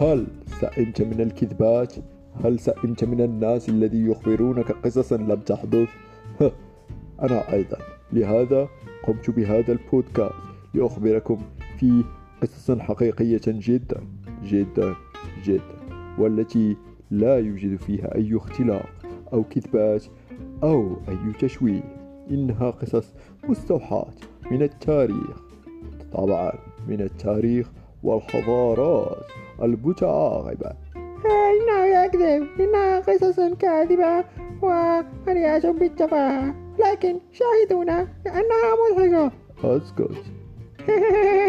هل سئمت من الكذبات؟ هل سئمت من الناس الذي يخبرونك قصصا لم تحدث؟ أنا أيضا لهذا قمت بهذا البودكاست لأخبركم في قصص حقيقية جدا جدا جدا والتي لا يوجد فيها أي اختلاق أو كذبات أو أي تشويه إنها قصص مستوحاة من التاريخ طبعا من التاريخ والحضارات المتعاقبة. إنه يكذب إنها قصص كاذبة ومليئة بالتفاهة لكن شاهدونا لأنها مضحكة. أسكت.